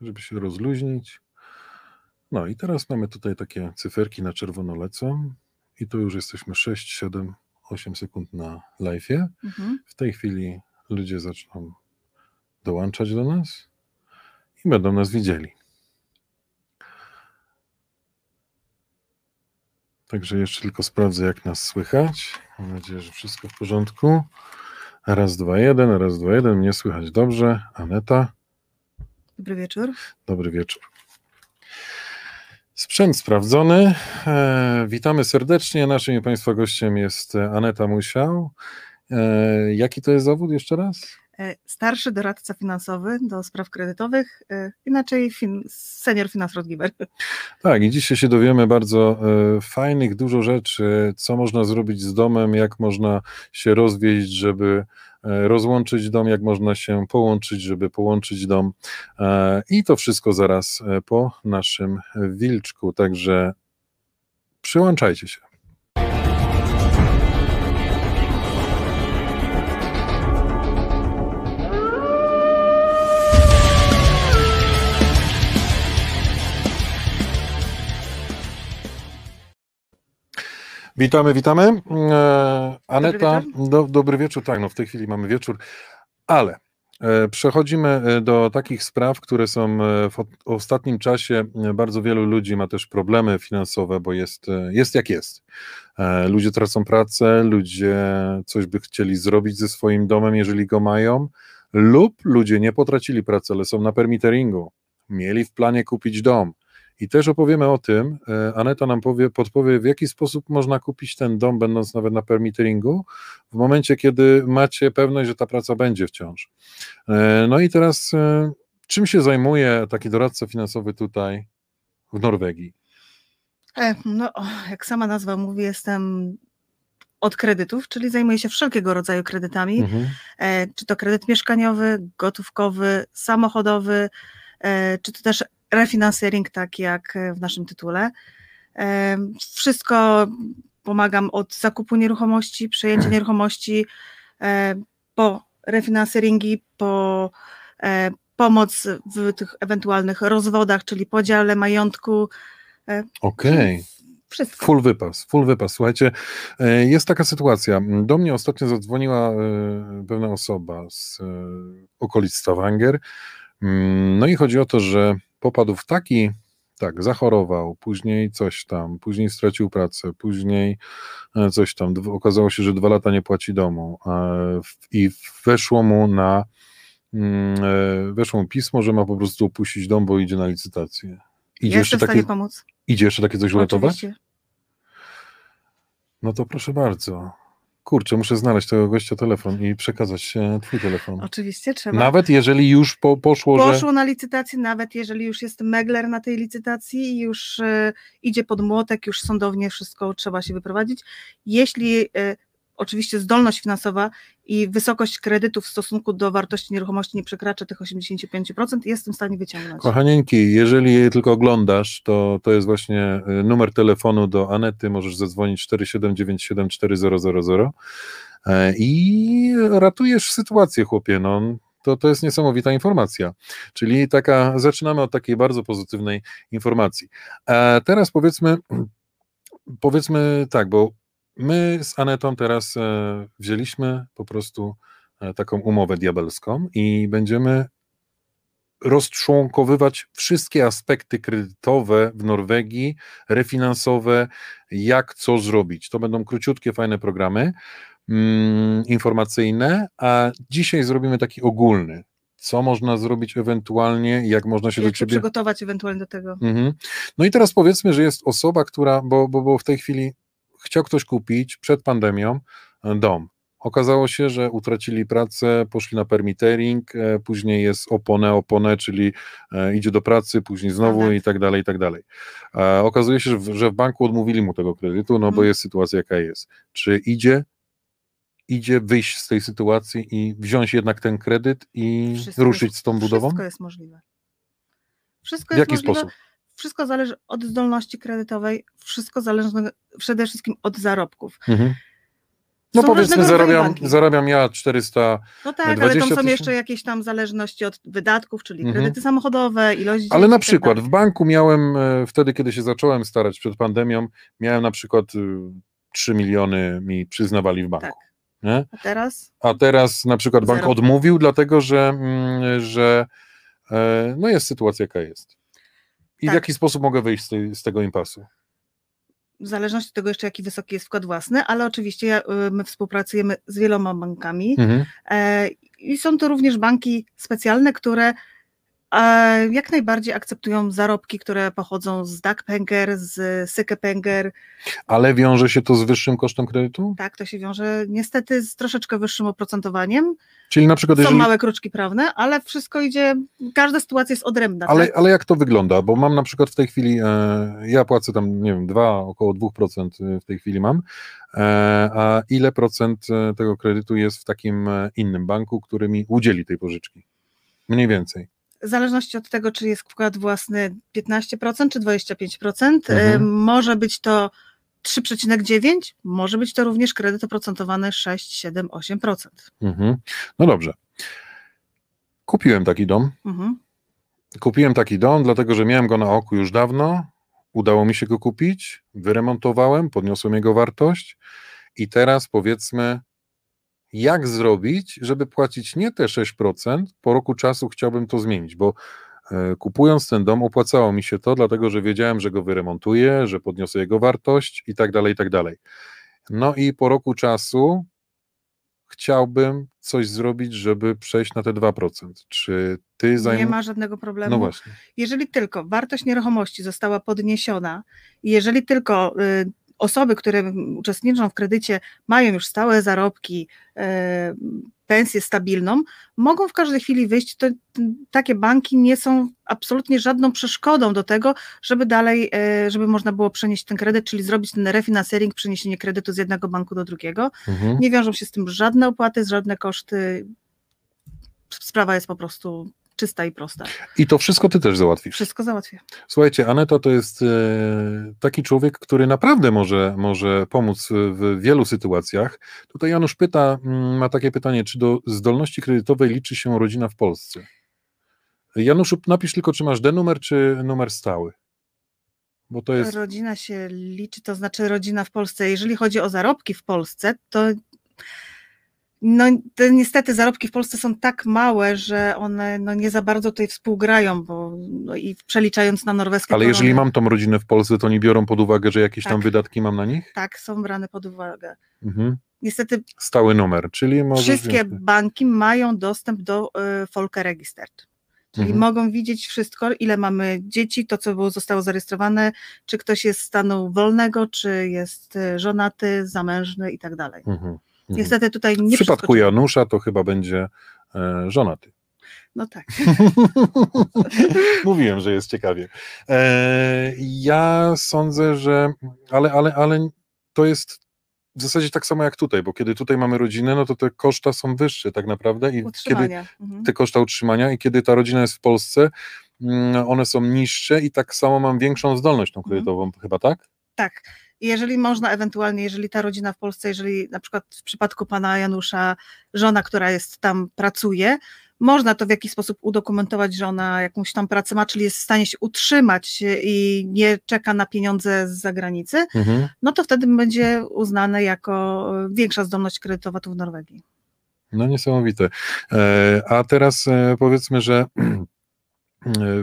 żeby się rozluźnić. No i teraz mamy tutaj takie cyferki na czerwono lecą i tu już jesteśmy 6, 7, 8 sekund na live'ie. Mhm. W tej chwili ludzie zaczną dołączać do nas i będą nas widzieli. Także jeszcze tylko sprawdzę, jak nas słychać. Mam nadzieję, że wszystko w porządku. Raz, dwa, jeden, raz, dwa, jeden. Mnie słychać dobrze. Aneta, Dobry wieczór. dobry wieczór. Sprzęt sprawdzony. E, witamy serdecznie. Naszym i Państwa gościem jest Aneta Musiał. E, jaki to jest zawód jeszcze raz? E, Starszy doradca finansowy do spraw kredytowych, e, inaczej fin- senior finans Rodgiber. Tak, i dzisiaj się dowiemy bardzo e, fajnych, dużo rzeczy, co można zrobić z domem, jak można się rozwieść, żeby rozłączyć dom, jak można się połączyć, żeby połączyć dom. I to wszystko zaraz po naszym wilczku, także przyłączajcie się. Witamy, witamy. E, Aneta, wieczór. do, dobry wieczór. Tak, no w tej chwili mamy wieczór, ale e, przechodzimy e, do takich spraw, które są w o- ostatnim czasie. Bardzo wielu ludzi ma też problemy finansowe, bo jest, jest jak jest. E, Ludzie tracą pracę, ludzie coś by chcieli zrobić ze swoim domem, jeżeli go mają, lub ludzie nie potracili pracy, ale są na permitteringu. Mieli w planie kupić dom. I też opowiemy o tym, e, Aneta nam powie, podpowie, w jaki sposób można kupić ten dom, będąc nawet na permitteringu, w momencie, kiedy macie pewność, że ta praca będzie wciąż. E, No i teraz, e, czym się zajmuje taki doradca finansowy tutaj w Norwegii? No, jak sama nazwa mówi, jestem od kredytów, czyli zajmuję się wszelkiego rodzaju kredytami, Mhm. czy to kredyt mieszkaniowy, gotówkowy, samochodowy, czy to też refinansering, tak jak e, w naszym tytule. E, Wszystko pomagam od zakupu nieruchomości, przejęcia nieruchomości, e, po refinanseringi, po pomoc w tych ewentualnych rozwodach, czyli podziale majątku, Okej. wszystko. Full wypas, full wypas. Słuchajcie, jest taka sytuacja. Do mnie ostatnio zadzwoniła pewna osoba z okolic Stavanger. Mm, No i chodzi o to, że popadł w taki, tak, zachorował, później coś tam, później stracił pracę, później e, coś tam. Okazało się, że dwa lata nie płaci domu i weszło mu na mm, e, weszło mu pismo, że ma po prostu opuścić dom, bo idzie na licytację. Idzie jeszcze, w stanie takie, pomóc. idzie jeszcze takie coś uratować? Oczywiście. No to proszę bardzo. Kurczę, muszę znaleźć tego gościa telefon i przekazać e, twój telefon. Oczywiście trzeba. Nawet jeżeli już po, poszło, że... Poszło na licytację, nawet jeżeli już jest megler na tej licytacji i już e, idzie pod młotek, już sądownie wszystko trzeba się wyprowadzić. Jeśli e, oczywiście zdolność finansowa i wysokość kredytu w stosunku do wartości nieruchomości nie przekracza tych 85%, jestem w stanie wyciągnąć. Kochanieńki, jeżeli jej tylko oglądasz, to to jest właśnie y, numer telefonu do Anety, możesz zadzwonić 4797 4000 e, i ratujesz sytuację, chłopie, no. To, to jest niesamowita informacja. Czyli taka, zaczynamy od takiej bardzo pozytywnej informacji. A teraz powiedzmy, powiedzmy tak, bo my z Anetą teraz e, wzięliśmy po prostu e, taką umowę diabelską i będziemy rozczłonkowywać wszystkie aspekty kredytowe w Norwegii, refinansowe, jak co zrobić. To będą króciutkie, fajne programy mm, informacyjne, a dzisiaj zrobimy taki ogólny. Co można zrobić ewentualnie, jak można się Jak do ciebie przygotować ewentualnie do tego. Mhm. No i teraz powiedzmy, że jest osoba, która, bo, bo, bo w tej chwili chciał ktoś kupić przed pandemią e, dom. Okazało się, że utracili pracę, poszli na permittering, e, później jest opone, opone, czyli e, idzie do pracy, później znowu i tak dalej, i tak dalej. Okazuje się, że w, w banku odmówili mu tego kredytu, no bo Mhm. jest sytuacja jaka jest. Czy idzie, idzie wyjść z tej sytuacji i wziąć jednak ten kredyt i Wszystko ruszyć z tą budową? Wszystko jest możliwe. Wszystko W jest jaki możliwe. sposób? Wszystko zależy od zdolności kredytowej, wszystko zależy przede wszystkim od zarobków. Mhm. No Są powiedzmy, zarabiam, zarabiam ja 400, No tak, ale 20 tam są jeszcze jakieś tam zależności od wydatków, czyli Mhm. kredyty samochodowe, ilość ale na tak przykład w banku miałem, e, wtedy kiedy się zacząłem starać przed pandemią, miałem na przykład y, 3 miliony mi przyznawali w banku. Tak. Nie? A teraz? A teraz na przykład bank Zero. odmówił, dlatego że, mm, że e, no jest sytuacja jaka jest. I w Tak. jaki sposób mogę wyjść z, tej, z tego impasu? w zależności od tego jeszcze, jaki wysoki jest wkład własny, ale oczywiście y, my współpracujemy z wieloma bankami Mhm. e, i są to również banki specjalne, które jak najbardziej akceptują zarobki, które pochodzą z Dagpenger, z Sykepenger. Ale wiąże się to z wyższym kosztem kredytu? Tak, to się wiąże niestety z troszeczkę wyższym oprocentowaniem. Czyli na przykład Są jeżeli... małe kruczki prawne, ale wszystko idzie, każda sytuacja jest odrębna. Ale, tak? ale jak to wygląda? Bo mam na przykład w tej chwili, e, ja płacę tam, nie wiem, 2, około 2% w tej chwili mam, e, a ile procent e, tego kredytu jest w takim e, innym banku, który mi udzieli tej pożyczki? Mniej więcej. W zależności od tego, czy jest wkład własny 15% czy 25%, Mhm. y, może być to 3,9, może być to również kredyt oprocentowany 6, 7, 8%. Mhm. No dobrze. Kupiłem taki dom. Mhm. Kupiłem taki dom, dlatego że miałem go na oku już dawno. Udało mi się go kupić, wyremontowałem, podniosłem jego wartość i teraz powiedzmy, jak zrobić, żeby płacić nie te 6%, po roku czasu chciałbym to zmienić, bo e, kupując ten dom opłacało mi się to, dlatego że wiedziałem, że go wyremontuję, że podniosę jego wartość i tak dalej, i tak dalej. No i po roku czasu chciałbym coś zrobić, żeby przejść na te 2%. Czy ty Nie zajmujesz... ma żadnego problemu. No właśnie. Jeżeli tylko wartość nieruchomości została podniesiona i jeżeli tylko y, osoby, które uczestniczą w kredycie, mają już stałe zarobki, y, pensję stabilną, mogą w każdej chwili wyjść. To, takie banki nie są absolutnie żadną przeszkodą do tego, żeby dalej, y, żeby można było przenieść ten kredyt, czyli zrobić ten refinancering, przeniesienie kredytu z jednego banku do drugiego. Mhm. Nie wiążą się z tym żadne opłaty, żadne koszty. Sprawa jest po prostu czysta i prosta. I to wszystko ty też załatwisz. Wszystko załatwię. Słuchajcie, Aneta to jest e, taki człowiek, który naprawdę może, może pomóc w wielu sytuacjach. Tutaj Janusz pyta, mm, ma takie pytanie, czy do zdolności kredytowej liczy się rodzina w Polsce? Januszu, napisz tylko, czy masz D-numer, czy numer stały. Bo to jest. Rodzina się liczy, to znaczy rodzina w Polsce. Jeżeli chodzi o zarobki w Polsce, to no te niestety zarobki w Polsce są tak małe, że one no, nie za bardzo tutaj współgrają, bo no, i przeliczając na norweskie Ale jeżeli korony, mam tą rodzinę w Polsce, to nie biorą pod uwagę, że jakieś tam Tak. wydatki mam na nich? tak są brane pod uwagę. Mhm. Niestety Stały numer, czyli może. wszystkie banki mają dostęp do y, Folke. Czyli Mhm. mogą widzieć wszystko, ile mamy dzieci, to co było, zostało zarejestrowane, czy ktoś jest stanu wolnego, czy jest y, żonaty, zamężny i tak dalej. Mhm. Mhm. Niestety tutaj W nie przypadku przeskoczymy. Janusza to chyba będzie e, żonaty. No tak. Mówiłem, że jest ciekawie. E, ja sądzę, że. Ale, ale, ale to jest w zasadzie tak samo jak tutaj, bo kiedy tutaj mamy rodzinę, no to te koszta są wyższe tak naprawdę i kiedy Utrzymania. Mhm. te koszta utrzymania i kiedy ta rodzina jest w Polsce, mm, one są niższe i tak samo mam większą zdolność tą kredytową, chyba tak? Tak. I Jeżeli można ewentualnie, jeżeli ta rodzina w Polsce, jeżeli na przykład w przypadku pana Janusza, żona, która jest tam, pracuje, można to w jakiś sposób udokumentować, że ona jakąś tam pracę ma, czyli jest w stanie się utrzymać i nie czeka na pieniądze z zagranicy, Mhm. no to wtedy będzie uznane jako e, większa zdolność kredytowa tu w Norwegii. No niesamowite. E, A teraz e, powiedzmy, że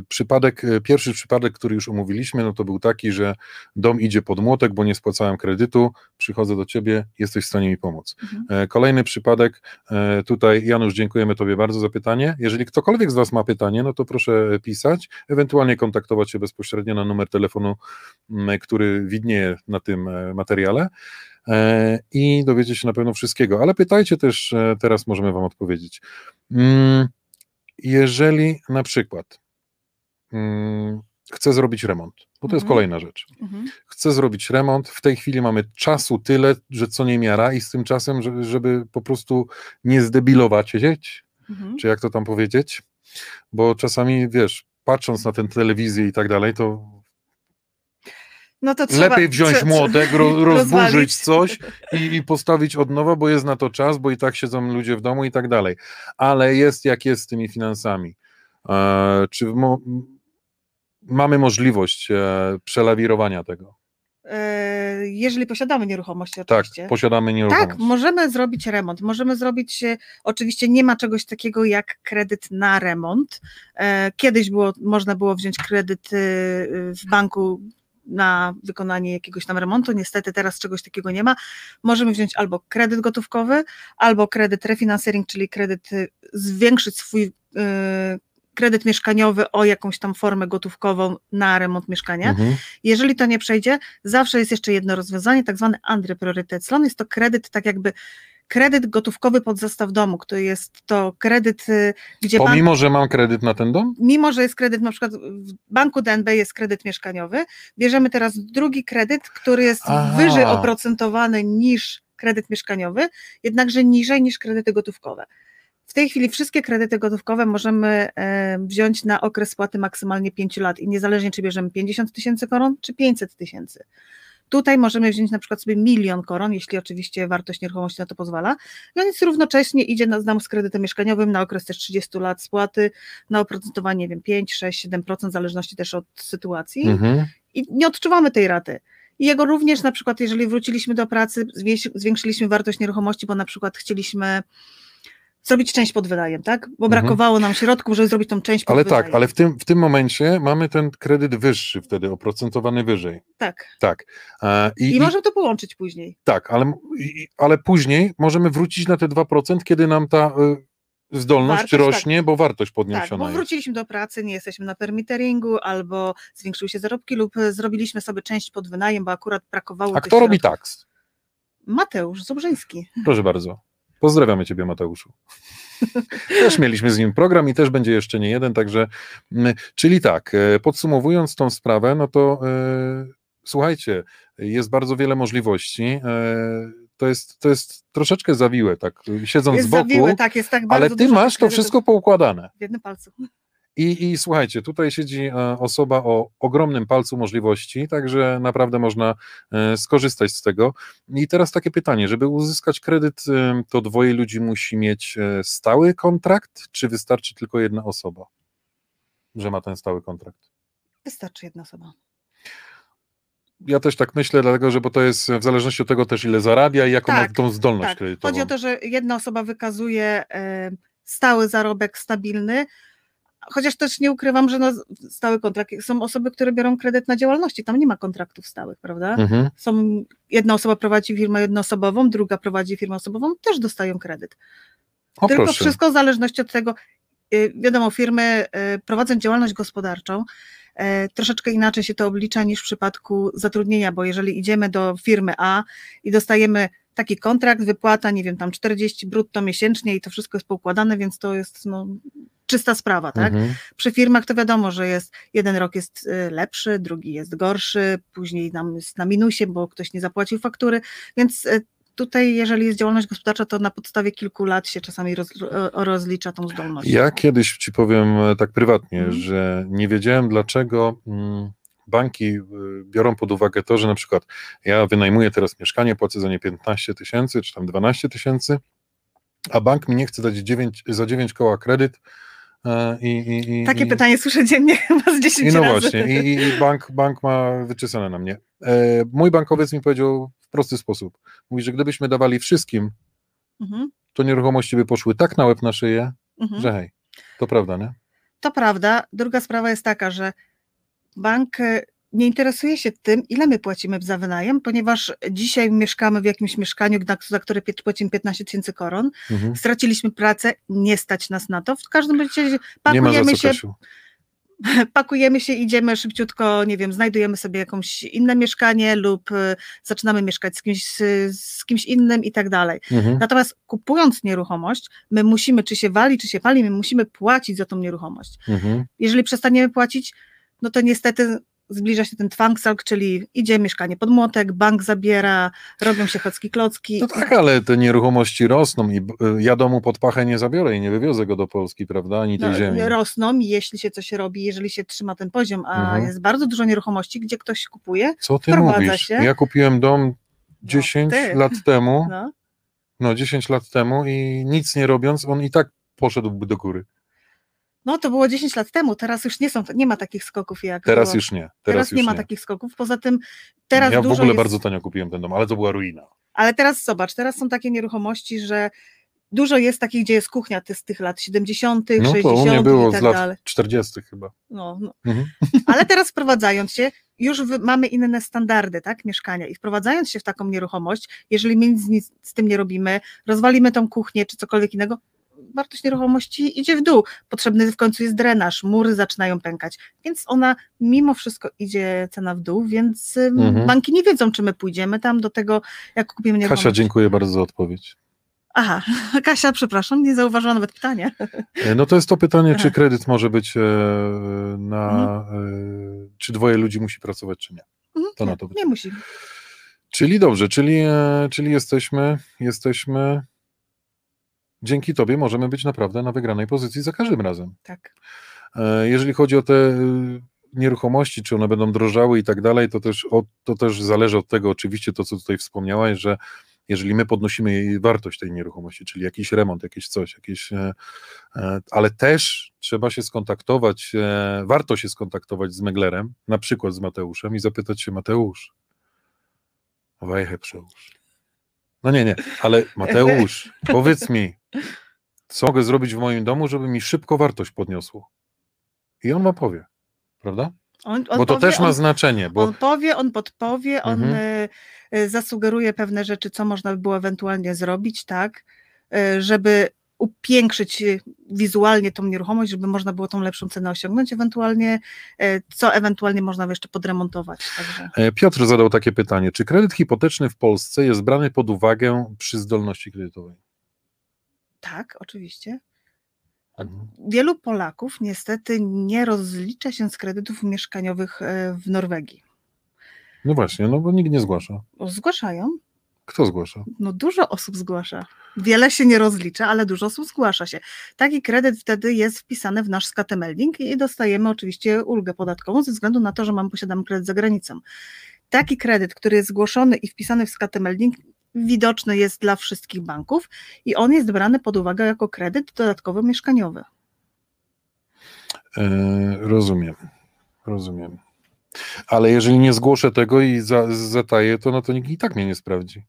przypadek, e, pierwszy przypadek, który już omówiliśmy, no to był taki, że dom idzie pod młotek, bo nie spłacałem kredytu, przychodzę do ciebie, jesteś w stanie mi pomóc. Mhm. E, Kolejny przypadek, e, tutaj Janusz, dziękujemy tobie bardzo za pytanie. Jeżeli ktokolwiek z was ma pytanie, no to proszę pisać, ewentualnie kontaktować się bezpośrednio na numer telefonu, który widnieje na tym e, materiale e, i dowiecie się na pewno wszystkiego, ale pytajcie też, e, teraz możemy wam odpowiedzieć. Mm, Jeżeli na przykład chcę zrobić remont, bo to jest Mhm. kolejna rzecz. Mhm. Chcę zrobić remont, w tej chwili mamy czasu tyle, że co nie miara i z tym czasem, żeby, żeby po prostu nie zdebilować dzieci, Mhm. czy jak to tam powiedzieć, bo czasami, wiesz, patrząc na tę telewizję i tak dalej, to No to trzeba, Lepiej wziąć młotek, ro, rozburzyć coś i, i postawić od nowa, bo jest na to czas, bo i tak siedzą ludzie w domu i tak dalej. Ale jest jak jest z tymi finansami. E, czy mo, mamy możliwość e, przelawirowania tego? E, Jeżeli posiadamy nieruchomości, Tak, oczywiście. posiadamy nieruchomość. Tak, możemy zrobić remont. Możemy zrobić, e, oczywiście nie ma czegoś takiego jak kredyt na remont. Kiedyś było, można było wziąć kredyt w banku na wykonanie jakiegoś tam remontu. Niestety teraz czegoś takiego nie ma. Możemy wziąć albo kredyt gotówkowy, albo kredyt refinancering, czyli kredyt, zwiększyć swój kredyt mieszkaniowy o jakąś tam formę gotówkową na remont mieszkania. Mhm. Jeżeli to nie przejdzie, zawsze jest jeszcze jedno rozwiązanie, tak zwany Andrepriorytetslon. Jest to kredyt, tak jakby kredyt gotówkowy pod zastaw domu, który jest to kredyt, y, gdzie Pomimo, że mam kredyt na ten dom? mimo że jest kredyt, na przykład w banku DNB jest kredyt mieszkaniowy, bierzemy teraz drugi kredyt, który jest Aha. wyżej oprocentowany niż kredyt mieszkaniowy, jednakże niżej niż kredyty gotówkowe. W tej chwili wszystkie kredyty gotówkowe możemy e, wziąć na okres spłaty maksymalnie 5 lat i niezależnie czy bierzemy 50 tysięcy koron czy 500 tysięcy. Tutaj możemy wziąć na przykład sobie milion koron, jeśli oczywiście wartość nieruchomości na to pozwala. No więc równocześnie idzie na, nam z kredytem mieszkaniowym na okres też 30 lat spłaty, na oprocentowanie, nie wiem, 5, 6, 7%, w zależności też od sytuacji Mhm. i nie odczuwamy tej raty. I jego również na przykład, jeżeli wróciliśmy do pracy, zwiększyliśmy wartość nieruchomości, bo na przykład chcieliśmy zrobić część pod wynajem, tak? Bo Mhm. brakowało nam środków, żeby zrobić tą część pod Ale wynajem. tak, ale w tym, w tym momencie mamy ten kredyt wyższy wtedy, oprocentowany wyżej. Tak. Tak. E, I, I, możemy to połączyć później. tak, ale, i, ale później możemy wrócić na te 2%, kiedy nam ta y, zdolność Wartość, tak. rośnie, bo wartość Tak, podniesiona bo jest. wróciliśmy do pracy, nie jesteśmy na permitteringu, albo zwiększyły się zarobki, lub e, zrobiliśmy sobie część pod wynajem, bo akurat brakowało A kto robi środków. taks? Mateusz Zobrzyński. Proszę bardzo. Pozdrawiamy Ciebie, Mateuszu. Też mieliśmy z nim program i też będzie jeszcze nie jeden, także. mm, Czyli tak, e, podsumowując tą sprawę, no to e, słuchajcie, jest bardzo wiele możliwości. E, to, jest, to jest troszeczkę zawiłe, tak, siedząc Jest z boku, zawiły, tak, jest tak bardzo ale Ty masz to wszystko poukładane. w jednym palcu. I, I słuchajcie, tutaj siedzi e, osoba o ogromnym palcu możliwości, także naprawdę można e, skorzystać z tego. I teraz takie pytanie, żeby uzyskać kredyt, e, to dwoje ludzi musi mieć stały kontrakt, czy wystarczy tylko jedna osoba, że ma ten stały kontrakt? Wystarczy jedna osoba. Ja też tak myślę, dlatego że bo to jest w zależności od tego też ile zarabia i jaką Tak, ma tą zdolność Tak, kredytową. chodzi o to, że jedna osoba wykazuje stały zarobek stabilny, chociaż też nie ukrywam, że no, stały kontrakt, są osoby, które biorą kredyt na działalności, tam nie ma kontraktów stałych, prawda? Mhm. Są, jedna osoba prowadzi firmę jednoosobową, druga prowadzi firmę osobową, też dostają kredyt. O Tylko proszę. wszystko w zależności od tego, y, wiadomo, firmy y, prowadząc działalność gospodarczą, y, troszeczkę inaczej się to oblicza niż w przypadku zatrudnienia, bo jeżeli idziemy do firmy A i dostajemy taki kontrakt, wypłata, nie wiem, tam 40 brutto miesięcznie i to wszystko jest poukładane, więc to jest no, czysta sprawa, tak? Mhm. Przy firmach to wiadomo, że jest jeden rok jest y, lepszy, drugi jest gorszy, później nam jest na minusie, bo ktoś nie zapłacił faktury, więc y, tutaj jeżeli jest działalność gospodarcza, to na podstawie kilku lat się czasami roz, rozlicza tą zdolność. Ja kiedyś ci powiem e, tak prywatnie, Mhm. że nie wiedziałem dlaczego mm, banki y, biorą pod uwagę to, że na przykład ja wynajmuję teraz mieszkanie, płacę za nie 15 tysięcy czy tam 12 tysięcy, a bank mi nie chce dać 9, za 9 koła kredyt. E, I, i, i, Takie pytanie słyszę dziennie chyba z 10 I no razy. właśnie, i, bank, bank ma wyczesane na mnie. E, mój bankowiec mi powiedział w prosty sposób. Mówi, że gdybyśmy dawali wszystkim, Mhm, to nieruchomości by poszły tak na łeb na szyję, mhm. że hej, to prawda, nie? To prawda. Druga sprawa jest taka, że bank nie interesuje się tym, ile my płacimy za wynajem, ponieważ dzisiaj mieszkamy w jakimś mieszkaniu, za które płacimy 15 tysięcy koron, Mhm. straciliśmy pracę, nie stać nas na to. W każdym razie pakujemy się, Kasiu. pakujemy się, idziemy szybciutko, nie wiem, znajdujemy sobie jakąś inne mieszkanie lub e, zaczynamy mieszkać z kimś, z, z kimś innym i tak dalej. Mhm. Natomiast kupując nieruchomość, my musimy, czy się wali, czy się pali, my musimy płacić za tą nieruchomość. Mhm. Jeżeli przestaniemy płacić, no to niestety zbliża się ten twangsal, czyli idzie mieszkanie pod młotek, bank zabiera, robią się chocki klocki. No tak, ale te nieruchomości rosną i y, ja domu pod pachę nie zabiorę i nie wywiozę go do Polski, prawda, ani tej No, ziemi. rosną, jeśli się coś robi, jeżeli się trzyma ten poziom, a Mhm. jest bardzo dużo nieruchomości, gdzie ktoś kupuje. Co ty mówisz? się. Ja kupiłem dom 10 ty. lat temu, No. no 10 lat temu i nic nie robiąc, on i tak poszedłby do góry. No to było 10 lat temu, teraz już nie są, nie ma takich skoków jak Teraz było. już nie. Teraz, Teraz już nie ma takich skoków. Poza tym teraz ja w ogóle jest, bardzo tanio kupiłem ten dom, ale to była ruina. ale teraz zobacz, teraz są takie nieruchomości, że dużo jest takich, gdzie jest kuchnia z tych lat 70., No to 60. u mnie było i tak z lat dalej. 40 chyba. No, no. Mhm. Ale teraz wprowadzając się, już mamy inne standardy, tak, mieszkania i wprowadzając się w taką nieruchomość, jeżeli my nic, nic z tym nie robimy, rozwalimy tą kuchnię czy cokolwiek innego, wartość nieruchomości idzie w dół. Potrzebny w końcu jest drenaż, mury zaczynają pękać, więc ona mimo wszystko idzie cena w dół, więc Mhm. banki nie wiedzą, czy my pójdziemy tam do tego, jak kupimy nieruchomość. Kasia, dziękuję bardzo za odpowiedź. Aha, Kasia, przepraszam, nie zauważyłam nawet pytania. E, No to jest to pytanie, czy kredyt może być e, na, e, czy dwoje ludzi musi pracować, czy nie. Mhm, To nie, na to nie musi. Czyli dobrze, czyli, czyli jesteśmy, jesteśmy, dzięki Tobie możemy być naprawdę na wygranej pozycji za każdym razem. Tak. E, Jeżeli chodzi o te e, nieruchomości, czy one będą drożały i tak dalej, to też, od, to też zależy od tego, oczywiście to, co tutaj wspomniałaś, że jeżeli my podnosimy jej wartość tej nieruchomości, czyli jakiś remont, jakieś coś, jakieś, e, ale też trzeba się skontaktować, warto się skontaktować z meglerem, na przykład z Mateuszem i zapytać się, Mateusz, wajchę przełóż. No nie, nie, ale Mateusz, powiedz mi, co mogę zrobić w moim domu, żeby mi szybko wartość podniosło? I on ma powie, prawda? On, on Bo to powie, też ma on, znaczenie, bo On powie, on podpowie, on Mhm. y, y, zasugeruje pewne rzeczy, co można by było ewentualnie zrobić, tak, y, żeby upiększyć wizualnie tą nieruchomość, żeby można było tą lepszą cenę osiągnąć, ewentualnie, co ewentualnie można by jeszcze podremontować. Także. e, Piotr zadał takie pytanie, czy kredyt hipoteczny w Polsce jest brany pod uwagę przy zdolności kredytowej? Tak, oczywiście. Wielu Polaków niestety nie rozlicza się z kredytów mieszkaniowych y, w Norwegii. No właśnie, no bo nikt nie zgłasza. Zgłaszają, Kto zgłasza? No dużo osób zgłasza. Wiele się nie rozlicza, ale dużo osób zgłasza się. Taki kredyt wtedy jest wpisany w nasz skatemelding i dostajemy oczywiście ulgę podatkową ze względu na to, że mamy posiadamy kredyt za granicą. Taki kredyt, który jest zgłoszony i wpisany w skatemelding, widoczny jest dla wszystkich banków i on jest brany pod uwagę jako kredyt dodatkowo mieszkaniowy. E, rozumiem, rozumiem. Ale jeżeli nie zgłoszę tego i za, zataję, to no to nikt i tak mnie nie sprawdzi.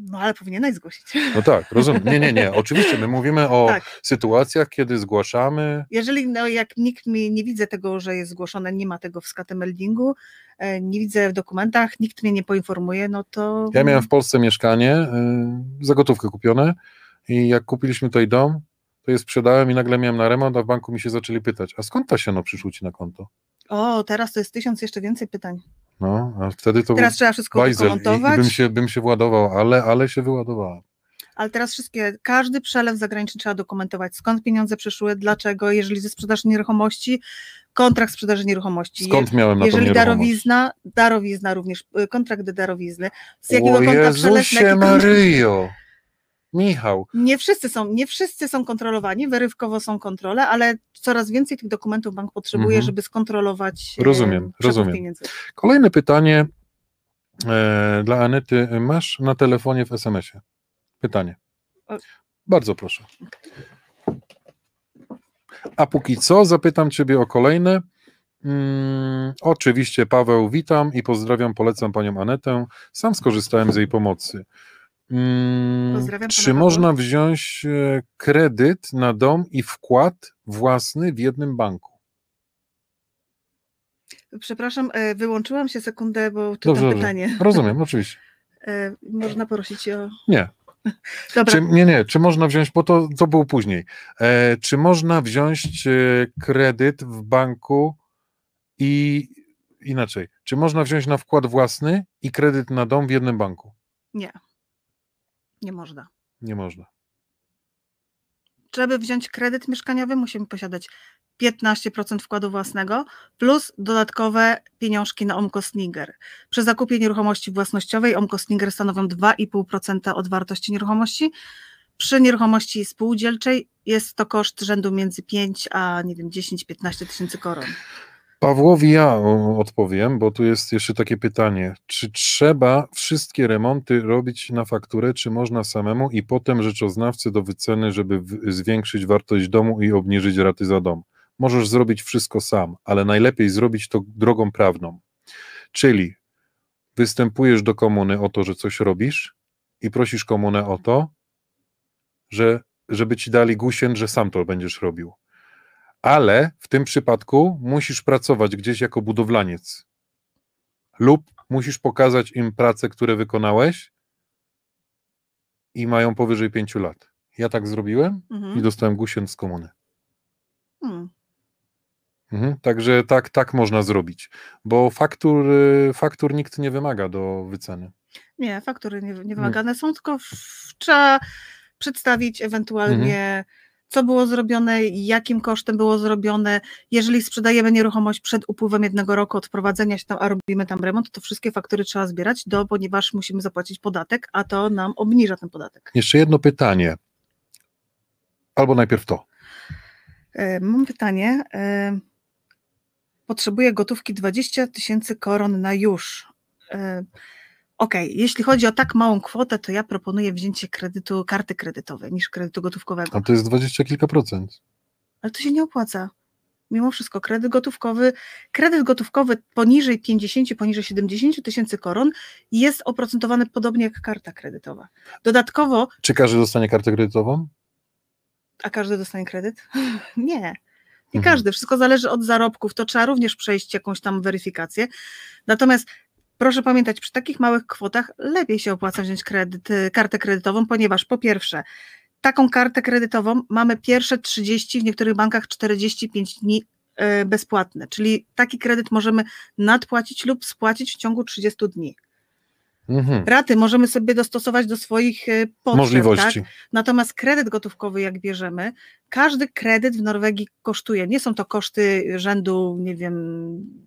No ale powinieneś zgłosić. No tak, rozumiem. Nie, nie, nie. Oczywiście my mówimy o Tak. sytuacjach, kiedy zgłaszamy. Jeżeli no, jak nikt mi nie widzę tego, że jest zgłoszone, nie ma tego w skatemeldingu, e, nie widzę w dokumentach, nikt mnie nie poinformuje, no to. Ja miałem w Polsce mieszkanie, y, za gotówkę kupione i jak kupiliśmy tutaj dom, to je sprzedałem i nagle miałem na remont, a w banku mi się zaczęli pytać, a skąd ta siano przyszło ci na konto? O, teraz to jest tysiąc jeszcze więcej pytań. No, a wtedy to Teraz trzeba wszystko bajzel i, i dokumentować, bym, się, bym się władował, ale, ale się wyładowałem. ale teraz wszystkie, każdy przelew zagraniczny trzeba dokumentować, skąd pieniądze przyszły, dlaczego, jeżeli ze sprzedaży nieruchomości, kontrakt sprzedaży nieruchomości. Skąd miałem na jeżeli darowizna, darowizna również, y, kontrakt do darowizny. Z jakiego o konta Jezusie kontrakt? Maryjo! Michał, Nie wszyscy są, nie wszyscy są kontrolowani, wyrywkowo są kontrole, ale coraz więcej tych dokumentów bank potrzebuje, Mhm. żeby skontrolować e, Rozumiem, rozumiem. pieniędzy. kolejne pytanie e, dla Anety. Masz na telefonie w SMS-ie? Pytanie. Bardzo proszę. A póki co zapytam Ciebie o kolejne. Mm, oczywiście, Paweł, witam i pozdrawiam, polecam Panią Anetę. Sam skorzystałem z jej pomocy. Mm, Pozdrawiam czy można wziąć e, kredyt na dom i wkład własny w jednym banku? Przepraszam, e, wyłączyłam się sekundę, bo czytam Dobrze, dobrze. pytanie. Rozumiem, oczywiście. E, Można prosić o... Nie. Dobra, Czy, nie, nie, czy można wziąć, bo to, to było później. E, czy można wziąć kredyt w banku i inaczej, czy można wziąć na wkład własny i kredyt na dom w jednym banku? nie. Nie można. Nie można. żeby wziąć kredyt mieszkaniowy, musimy posiadać 15% wkładu własnego plus dodatkowe pieniążki na Omkostniger. Przy zakupie nieruchomości własnościowej Omkostniger stanowią 2,5% od wartości nieruchomości. Przy nieruchomości spółdzielczej jest to koszt rzędu między 5 a nie wiem 10-15 tysięcy koron. Pawłowi ja odpowiem, bo tu jest jeszcze takie pytanie. Czy trzeba wszystkie remonty robić na fakturę, czy można samemu i potem rzeczoznawcy do wyceny, żeby zwiększyć wartość domu i obniżyć raty za dom? Możesz zrobić wszystko sam, ale najlepiej zrobić to drogą prawną. Czyli występujesz do komuny o to, że coś robisz i prosisz komunę o to, że, żeby ci dali gusien, że sam to będziesz robił ale w tym przypadku musisz pracować gdzieś jako budowlaniec lub musisz pokazać im pracę, które wykonałeś i mają powyżej pięciu lat. Ja tak zrobiłem mhm. i dostałem gusien z komuny. Hmm. Mhm, także tak, tak można zrobić, bo faktur, faktur nikt nie wymaga do wyceny. Nie, faktury nie, nie wymagane są, tylko w, trzeba przedstawić ewentualnie mhm co było zrobione, jakim kosztem było zrobione. Jeżeli sprzedajemy nieruchomość przed upływem jednego roku od prowadzenia się tam, a robimy tam remont, to wszystkie faktury trzeba zbierać, do, ponieważ musimy zapłacić podatek, a to nam obniża ten podatek. Jeszcze jedno pytanie. Albo najpierw to. E, mam pytanie. E, potrzebuję gotówki 20 tysięcy koron na już. OK, jeśli chodzi o tak małą kwotę, to ja proponuję wzięcie kredytu, karty kredytowej niż kredytu gotówkowego. A to jest dwadzieścia kilka procent. Ale to się nie opłaca. Mimo wszystko, kredyt gotówkowy, kredyt gotówkowy poniżej 50, poniżej 70 tysięcy koron jest oprocentowany podobnie jak karta kredytowa. Dodatkowo. Czy każdy dostanie kartę kredytową? A każdy dostanie kredyt? nie. Nie mhm. każdy, wszystko zależy od zarobków, to trzeba również przejść jakąś tam weryfikację. Natomiast Proszę pamiętać, przy takich małych kwotach lepiej się opłaca wziąć kredyt, y, kartę kredytową, ponieważ po pierwsze, taką kartę kredytową mamy pierwsze 30, w niektórych bankach 45 dni y, bezpłatne, czyli taki kredyt możemy nadpłacić lub spłacić w ciągu 30 dni. Mhm. Raty możemy sobie dostosować do swoich y, potrzeb. Możliwości. Tak? Natomiast kredyt gotówkowy, jak bierzemy, każdy kredyt w Norwegii kosztuje. Nie są to koszty rzędu, nie wiem,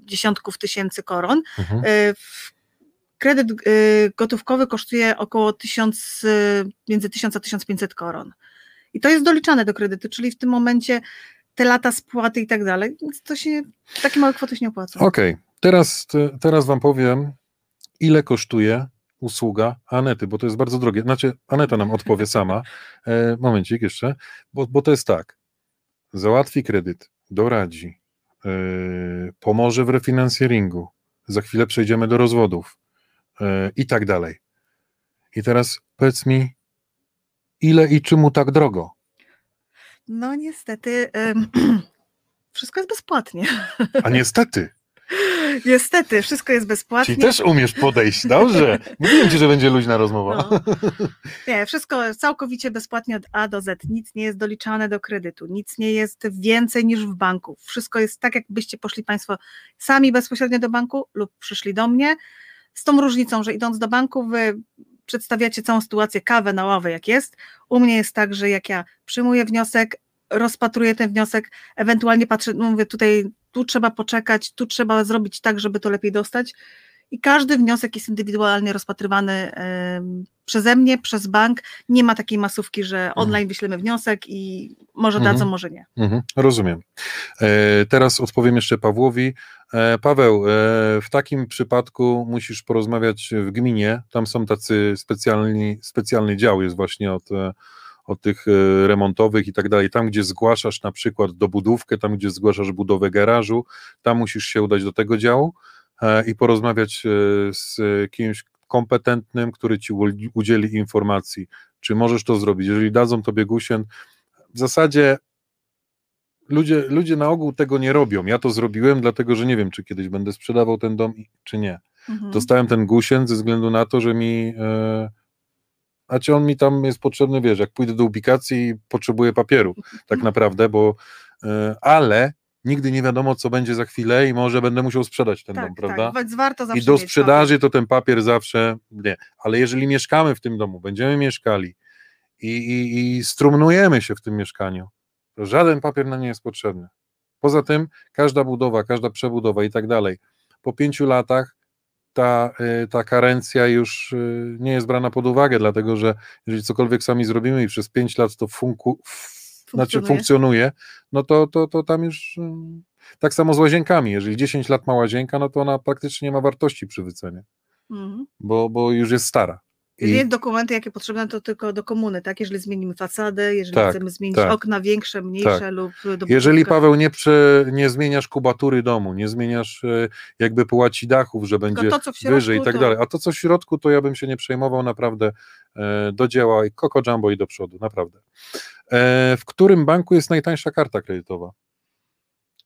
dziesiątków tysięcy koron. Mhm. Y, kredyt y, gotówkowy kosztuje około 1000, między 1000 a 1500 koron. I to jest doliczane do kredytu, czyli w tym momencie te lata spłaty i tak dalej, więc to się, takie małe kwoty się nie opłaca. Okej, okay. teraz, teraz Wam powiem, ile kosztuje usługa Anety, bo to jest bardzo drogie. Znaczy, Aneta nam odpowie sama. E, momencik jeszcze, bo, bo to jest tak. Załatwi kredyt, doradzi, e, pomoże w refinansjeringu, za chwilę przejdziemy do rozwodów e, i tak dalej. I teraz powiedz mi, ile i czemu tak drogo? No niestety, wszystko jest bezpłatnie. A niestety. Niestety, wszystko jest bezpłatnie. Czyli też umiesz podejść, dobrze. Mówiłem ci, że będzie luźna rozmowa. No. Nie, wszystko całkowicie bezpłatnie od A do Z. Nic nie jest doliczane do kredytu, nic nie jest więcej niż w banku. Wszystko jest tak, jakbyście poszli Państwo sami bezpośrednio do banku lub przyszli do mnie. Z tą różnicą, że idąc do banku, wy przedstawiacie całą sytuację, kawę na ławę, jak jest. U mnie jest tak, że jak ja przyjmuję wniosek, rozpatruję ten wniosek, ewentualnie patrzę, no mówię tutaj tu trzeba poczekać, tu trzeba zrobić tak, żeby to lepiej dostać. I każdy wniosek jest indywidualnie rozpatrywany przeze mnie, przez bank. Nie ma takiej masówki, że mhm. online wyślemy wniosek i może mhm. dadzą, może nie. Mhm. Rozumiem. E, teraz odpowiem jeszcze Pawłowi. E, Paweł, e, w takim przypadku musisz porozmawiać w gminie. Tam są tacy specjalni, specjalny dział, jest właśnie od od tych e, remontowych i tak dalej. Tam, gdzie zgłaszasz na przykład dobudówkę, tam, gdzie zgłaszasz budowę garażu, tam musisz się udać do tego działu e, i porozmawiać e, z kimś kompetentnym, który ci udzieli informacji, czy możesz to zrobić. Jeżeli dadzą tobie gusien, w zasadzie ludzie, ludzie na ogół tego nie robią. Ja to zrobiłem, dlatego że nie wiem, czy kiedyś będę sprzedawał ten dom, czy nie. Mhm. Dostałem ten gusien ze względu na to, że mi e, a czy on mi tam jest potrzebny, wiesz, jak pójdę do ubikacji potrzebuję papieru, tak naprawdę, bo, e, ale nigdy nie wiadomo, co będzie za chwilę i może będę musiał sprzedać ten tak, dom, prawda? Tak, więc warto zawsze I do sprzedaży to ten papier zawsze, nie, ale jeżeli mieszkamy w tym domu, będziemy mieszkali i, i, i strumnujemy się w tym mieszkaniu, to żaden papier nam nie jest potrzebny. Poza tym każda budowa, każda przebudowa i tak dalej, po pięciu latach ta, y, ta karencja już y, nie jest brana pod uwagę, dlatego że jeżeli cokolwiek sami zrobimy i przez pięć lat to funku, f, znaczy funkcjonuje, no to, to, to tam już y, tak samo z łazienkami. Jeżeli 10 lat ma łazienka, no to ona praktycznie nie ma wartości przy wycenie, mhm. bo, bo już jest stara. Jest dokumenty, jakie potrzebne, to tylko do komuny, tak? Jeżeli zmienimy fasadę, jeżeli tak, chcemy zmienić tak, okna większe, mniejsze tak. lub... Jeżeli, Paweł, nie, prze, nie zmieniasz kubatury domu, nie zmieniasz e, jakby połaci dachów, że będzie to, wyżej i tak to... dalej, a to, co w środku, to ja bym się nie przejmował naprawdę e, do dzieła i Coco Jumbo i do przodu, naprawdę. E, w którym banku jest najtańsza karta kredytowa?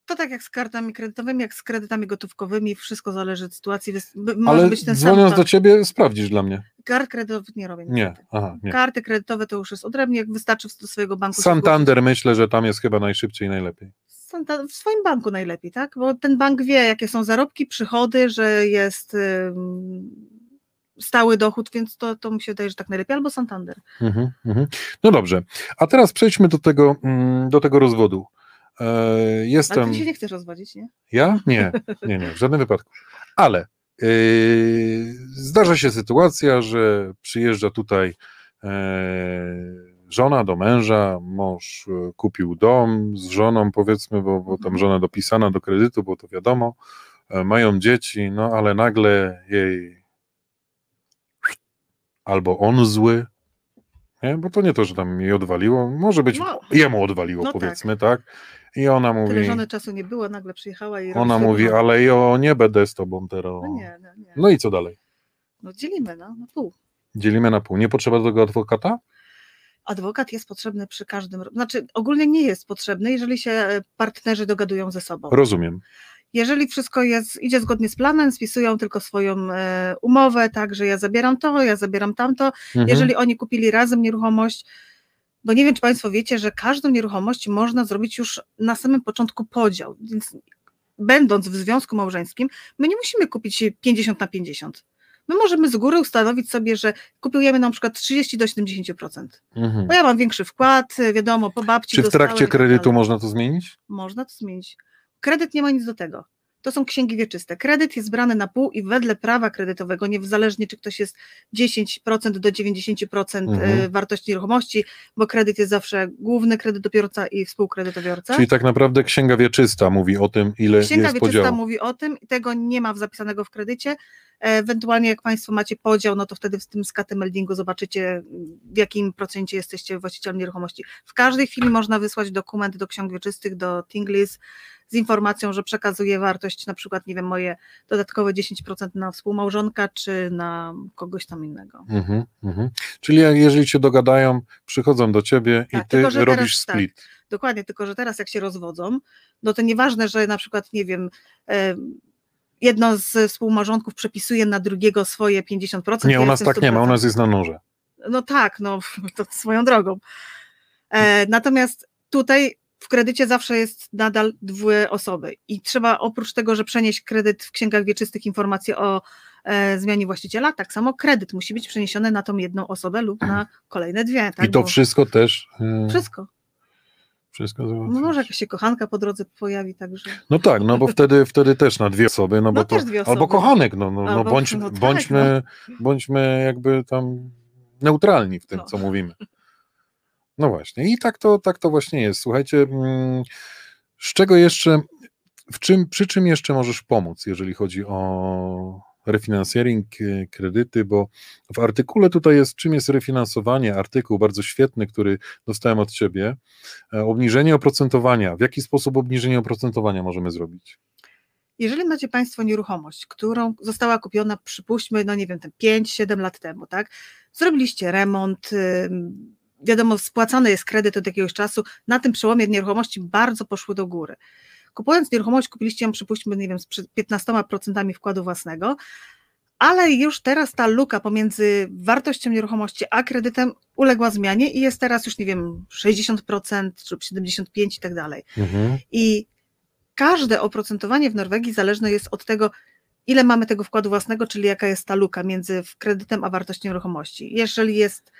To tak jak z kartami kredytowymi, jak z kredytami gotówkowymi, wszystko zależy od sytuacji. Może Ale być ten dzwoniąc sam do ciebie, sprawdzisz dla mnie. Kart kredytowych nie robię. Nie, aha, nie. Karty kredytowe to już jest odrębnie, jak wystarczy do swojego banku. Santander myślę, że tam jest chyba najszybciej i najlepiej. W swoim banku najlepiej, tak? Bo ten bank wie, jakie są zarobki, przychody, że jest stały dochód, więc to, to mi się wydaje, że tak najlepiej, albo Santander. Mhm, mhm. No dobrze, a teraz przejdźmy do tego, mm, do tego rozwodu. E, jestem... Ale ty się nie chcesz rozwodzić, nie? Ja? Nie, nie, nie, w żadnym wypadku. Ale yy, zdarza się sytuacja, że przyjeżdża tutaj yy, żona do męża, mąż kupił dom z żoną, powiedzmy, bo, bo tam mhm. żona dopisana do kredytu, bo to wiadomo, mają dzieci, no ale nagle jej albo on zły, nie? bo to nie to, że tam jej odwaliło, może być no, jemu odwaliło, no powiedzmy, tak. tak. I ona mówi. Tyle żony czasu nie było, nagle przyjechała i. Ona mówi, ale ja nie będę z tobą teraz. No nie, no nie. No i co dalej? No dzielimy no, na pół. Dzielimy na pół. Nie potrzeba tego adwokata? Adwokat jest potrzebny przy każdym. Znaczy, ogólnie nie jest potrzebny, jeżeli się e, partnerzy dogadują ze sobą. Rozumiem. Jeżeli wszystko jest, idzie zgodnie z planem, spisują tylko swoją e, umowę, tak, że ja zabieram to, ja zabieram tamto. Mhm. Jeżeli oni kupili razem nieruchomość, bo nie wiem, czy Państwo wiecie, że każdą nieruchomość można zrobić już na samym początku podział, więc będąc w związku małżeńskim, my nie musimy kupić 50 na 50. My możemy z góry ustanowić sobie, że kupujemy na przykład 30 do 70%. Mhm. Bo ja mam większy wkład, wiadomo, po babci. Czy w trakcie tak kredytu można to zmienić? Można to zmienić. Kredyt nie ma nic do tego to są księgi wieczyste. Kredyt jest brany na pół i wedle prawa kredytowego, niezależnie czy ktoś jest 10% do 90% mhm. Y, wartości nieruchomości, bo kredyt jest zawsze główny kredytobiorca i współkredytobiorca. Czyli tak naprawdę księga wieczysta mówi o tym, ile księga jest Księga wieczysta mówi o tym, tego nie ma zapisanego w kredycie. Ewentualnie jak Państwo macie podział, no to wtedy w tym skatemeldingu zobaczycie w jakim procencie jesteście właścicielem nieruchomości. W każdej chwili można wysłać dokument do ksiąg wieczystych, do Tinglis, z informacją, że przekazuje wartość, na przykład, nie wiem, moje dodatkowe 10% na współmałżonka, czy na kogoś tam innego. Mm -hmm, Czyli jeżeli się dogadają, przychodzą do ciebie tak, i ty tylko, robisz teraz, split. Tak, dokładnie, tylko że teraz jak się rozwodzą, no to nieważne, że na przykład, nie wiem, jedno z współmałżonków przepisuje na drugiego swoje 50%. Nie, u nas tak nie ma, u nas jest na noże. No tak, no to swoją drogą. E, natomiast tutaj w kredycie zawsze jest nadal dwie osoby i trzeba oprócz tego, że przenieść kredyt w księgach wieczystych informacje o e, zmianie właściciela, tak samo kredyt musi być przeniesiony na tą jedną osobę lub na kolejne dwie. Tak? I to Bo wszystko też. E... Wszystko. Wszystko no może jakaś się kochanka po drodze pojawi, także. No tak, no bo wtedy, wtedy też na dwie osoby, no, no bo to, osoby. albo kochanek, no, no, no, bądź, no tak, bądźmy, no. bądźmy jakby tam neutralni w tym, no. co mówimy. No właśnie, i tak to, tak to właśnie jest. Słuchajcie, mm, z czego jeszcze, w czym, przy czym jeszcze możesz pomóc, jeżeli chodzi o refinansjering, e, kredyty, bo w artykule tutaj jest, czym jest refinansowanie, artykuł bardzo świetny, który dostałem od Ciebie, e, obniżenie oprocentowania. W jaki sposób obniżenie oprocentowania możemy zrobić? Jeżeli macie Państwo nieruchomość, którą została kupiona, przypuśćmy, no nie wiem, 5-7 lat temu, tak? Zrobiliście remont, wiadomo, spłacany jest kredyt od jakiegoś czasu, na tym przełomie nieruchomości bardzo poszły do góry. Kupując nieruchomość, kupiliście ją, przypuśćmy, nie wiem, z 15% wkładu własnego, ale już teraz ta luka pomiędzy wartością nieruchomości a kredytem uległa zmianie i jest teraz już, nie wiem, 60% lub 75% i tak dalej. Mhm. I każde oprocentowanie w Norwegii zależne jest od tego, ile mamy tego wkładu własnego, czyli jaka jest ta luka między kredytem a wartością nieruchomości. Jeżeli jest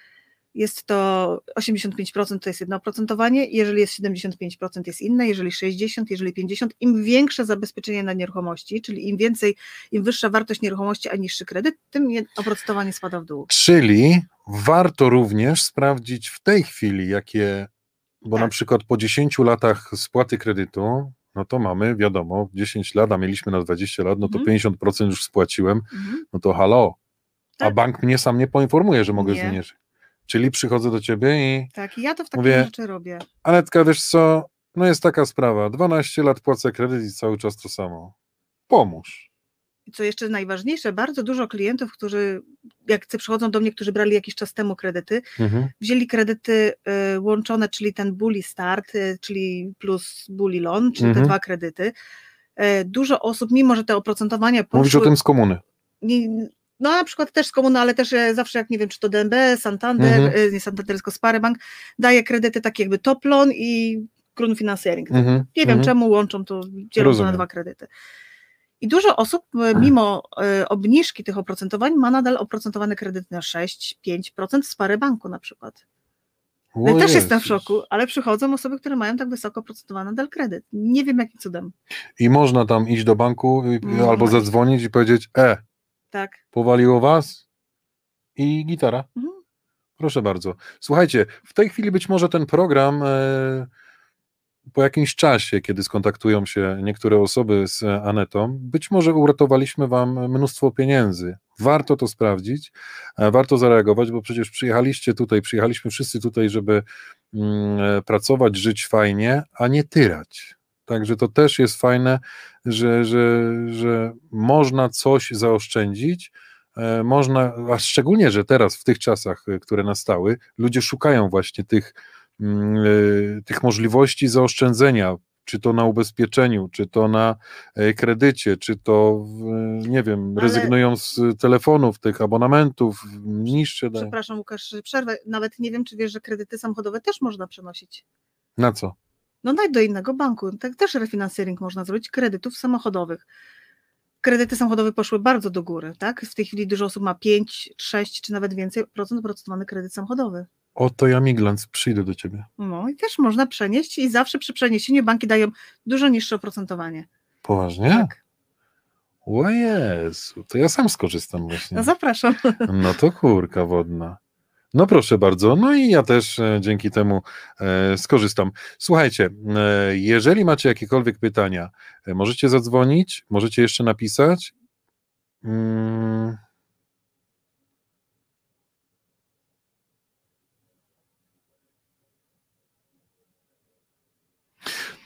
jest to 85% to jest jedno oprocentowanie, jeżeli jest 75% jest inne, jeżeli 60%, jeżeli 50%, im większe zabezpieczenie na nieruchomości, czyli im więcej, im wyższa wartość nieruchomości, a niższy kredyt, tym oprocentowanie spada w dół. Czyli warto również sprawdzić w tej chwili, jakie, bo na Tak. przykład po 10 latach spłaty kredytu, no to mamy, wiadomo, 10 lat, a mieliśmy na 20 lat, no to Mhm. 50% już spłaciłem, Mhm. no to halo. A Tak. bank mnie sam nie poinformuje, że mogę Nie. zmniejszyć. Czyli przychodzę do ciebie i Tak, i ja to w takie Mówię- rzeczy robię. Anetka, wiesz co, no jest taka sprawa, 12 lat płacę kredyt i cały czas to samo. Pomóż. I co jeszcze najważniejsze, bardzo dużo klientów, którzy, jak przychodzą do mnie, którzy brali jakiś czas temu kredyty, Mhm. wzięli kredyty y, łączone, czyli ten bully start, y, czyli plus bully loan, czyli Mhm. te dwa kredyty. Y, dużo osób, mimo że te oprocentowania Mówisz o poszły, tym z komuny. nie, no na przykład też z komuny, ale też e, zawsze jak nie wiem, czy to DNB, Santander, Mhm. e, nie Santander, tylko Sparebank, daje kredyty takie jakby top loan i Grun Financiering. Mhm. Nie wiem mhm. czemu łączą to, dzielą to na dwa kredyty. I dużo osób, e, mimo obniżki tych oprocentowań, ma nadal oprocentowany kredyt na 6-5% w Sparebanku na przykład. O Ja też jestem w szoku, ale przychodzą osoby, które mają tak wysoko oprocentowany nadal kredyt. Nie wiem jakim cudem. I można tam iść do banku i, Można albo zadzwonić i powiedzieć, e, Tak. powaliło was i gitara. Mhm. Proszę bardzo. Słuchajcie, w tej chwili być może ten program e, po jakimś czasie, kiedy skontaktują się niektóre osoby z Anetą, być może uratowaliśmy wam mnóstwo pieniędzy. Warto to sprawdzić, e, warto zareagować, bo przecież przyjechaliście tutaj, przyjechaliśmy wszyscy tutaj, żeby mm, e, pracować, żyć fajnie, a nie tyrać. Także to też jest fajne, że, że, że można coś zaoszczędzić, e, można, a szczególnie, że teraz w tych czasach, e, które nastały, ludzie szukają właśnie tych, mm, e, tych możliwości zaoszczędzenia, czy to na ubezpieczeniu, czy to na kredycie, czy to, nie wiem, Ale- rezygnują z telefonów, tych abonamentów, niższe. Przepraszam Łukasz, przerwę. Nawet nie wiem, czy wiesz, że kredyty samochodowe też można przenosić. Na co? No daj do innego banku. Tak też refinansering można zrobić kredytów samochodowych. Kredyty samochodowe poszły bardzo do góry, tak? W tej chwili dużo osób ma 5, 6 czy nawet więcej procent oprocentowany kredyt samochodowy. Oto ja migląc, przyjdę do ciebie. No i też można przenieść i zawsze przy przeniesieniu banki dają dużo niższe oprocentowanie. Poważnie? Tak. O Jezu, to ja sam skorzystam właśnie. No zapraszam. No to kurka wodna. No proszę bardzo, no i ja też e, dzięki temu e, skorzystam. Słuchajcie, e, jeżeli macie jakiekolwiek pytania, możecie zadzwonić, możecie jeszcze napisać. Mm.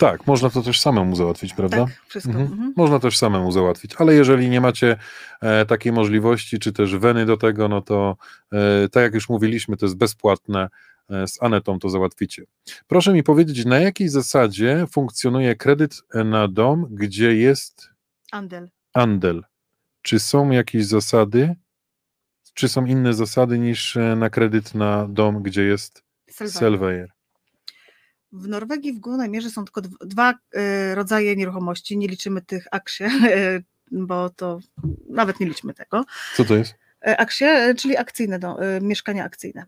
Tak, można to też samemu załatwić, prawda? Tak, wszystko. Mhm. Mhm. Można też samemu załatwić, ale jeżeli nie macie e, takiej możliwości, czy też weny do tego, no to e, tak jak już mówiliśmy, to jest bezpłatne. E, z Anetą to załatwicie. Proszę mi powiedzieć, na jakiej zasadzie funkcjonuje kredyt na dom, gdzie jest Andel. Andel? Czy są jakieś zasady? Czy są inne zasady niż e, na kredyt na dom, gdzie jest Selwa. W Norwegii w głównej mierze są tylko dw- dwa e, rodzaje nieruchomości. Nie liczymy tych aksie, bo to nawet nie liczmy tego. Co to jest? E, Aksie, e, czyli akcyjne, do, e, mieszkania akcyjne.